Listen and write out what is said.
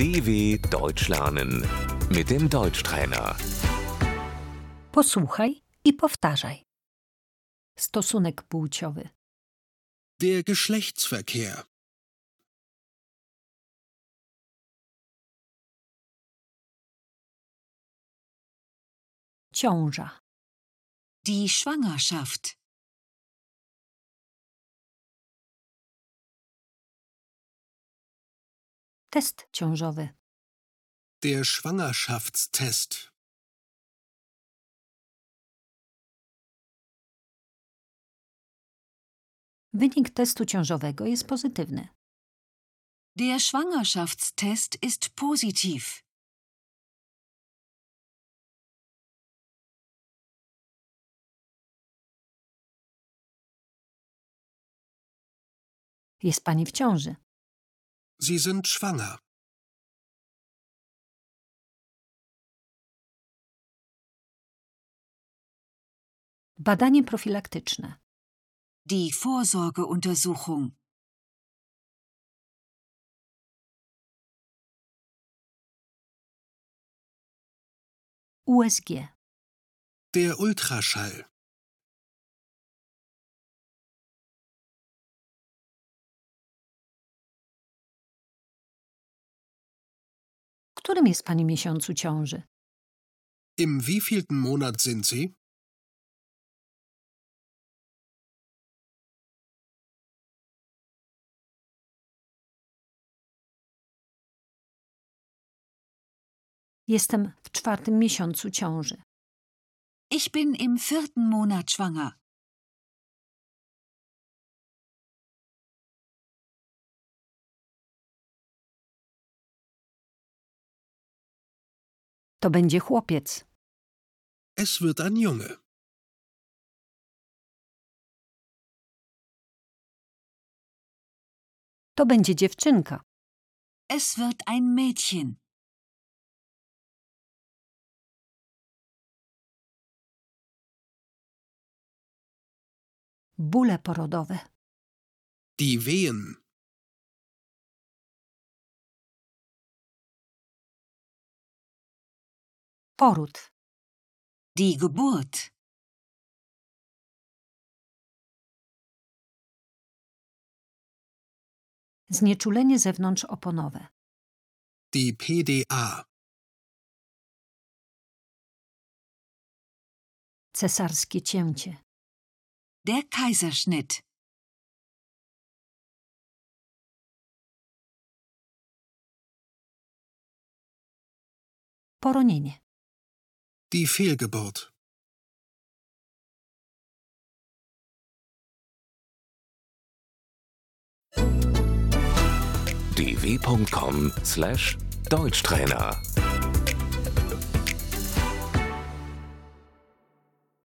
DW Deutsch lernen mit dem Deutschtrainer. Posłuchaj i powtarzaj. Stosunek płciowy. Der Geschlechtsverkehr. Ciąża. Die Schwangerschaft. Test ciążowy. Der Schwangerschaftstest. Wynik testu ciążowego jest pozytywny. Der Schwangerschaftstest ist positiv. Jest pani w ciąży. Sie sind schwanger. Badanie profilaktyczne. Die Vorsorgeuntersuchung. USG. Der Ultraschall. Którym jest pani miesiącu ciąży? Im wievielten Monat sind Sie? Jestem w czwartym miesiącu ciąży. Ich bin im vierten Monat schwanger. To będzie chłopiec. Es wird ein Junge. To będzie dziewczynka. Es wird ein Mädchen. Bóle porodowe. Die Wehen. Poród. Die Geburt. Znieczulenie zewnątrzoponowe. Die PDA. Cesarskie cięcie. Der Kaiserschnitt. Poronienie. Die Fehlgeburt. dw.com/deutschtrainer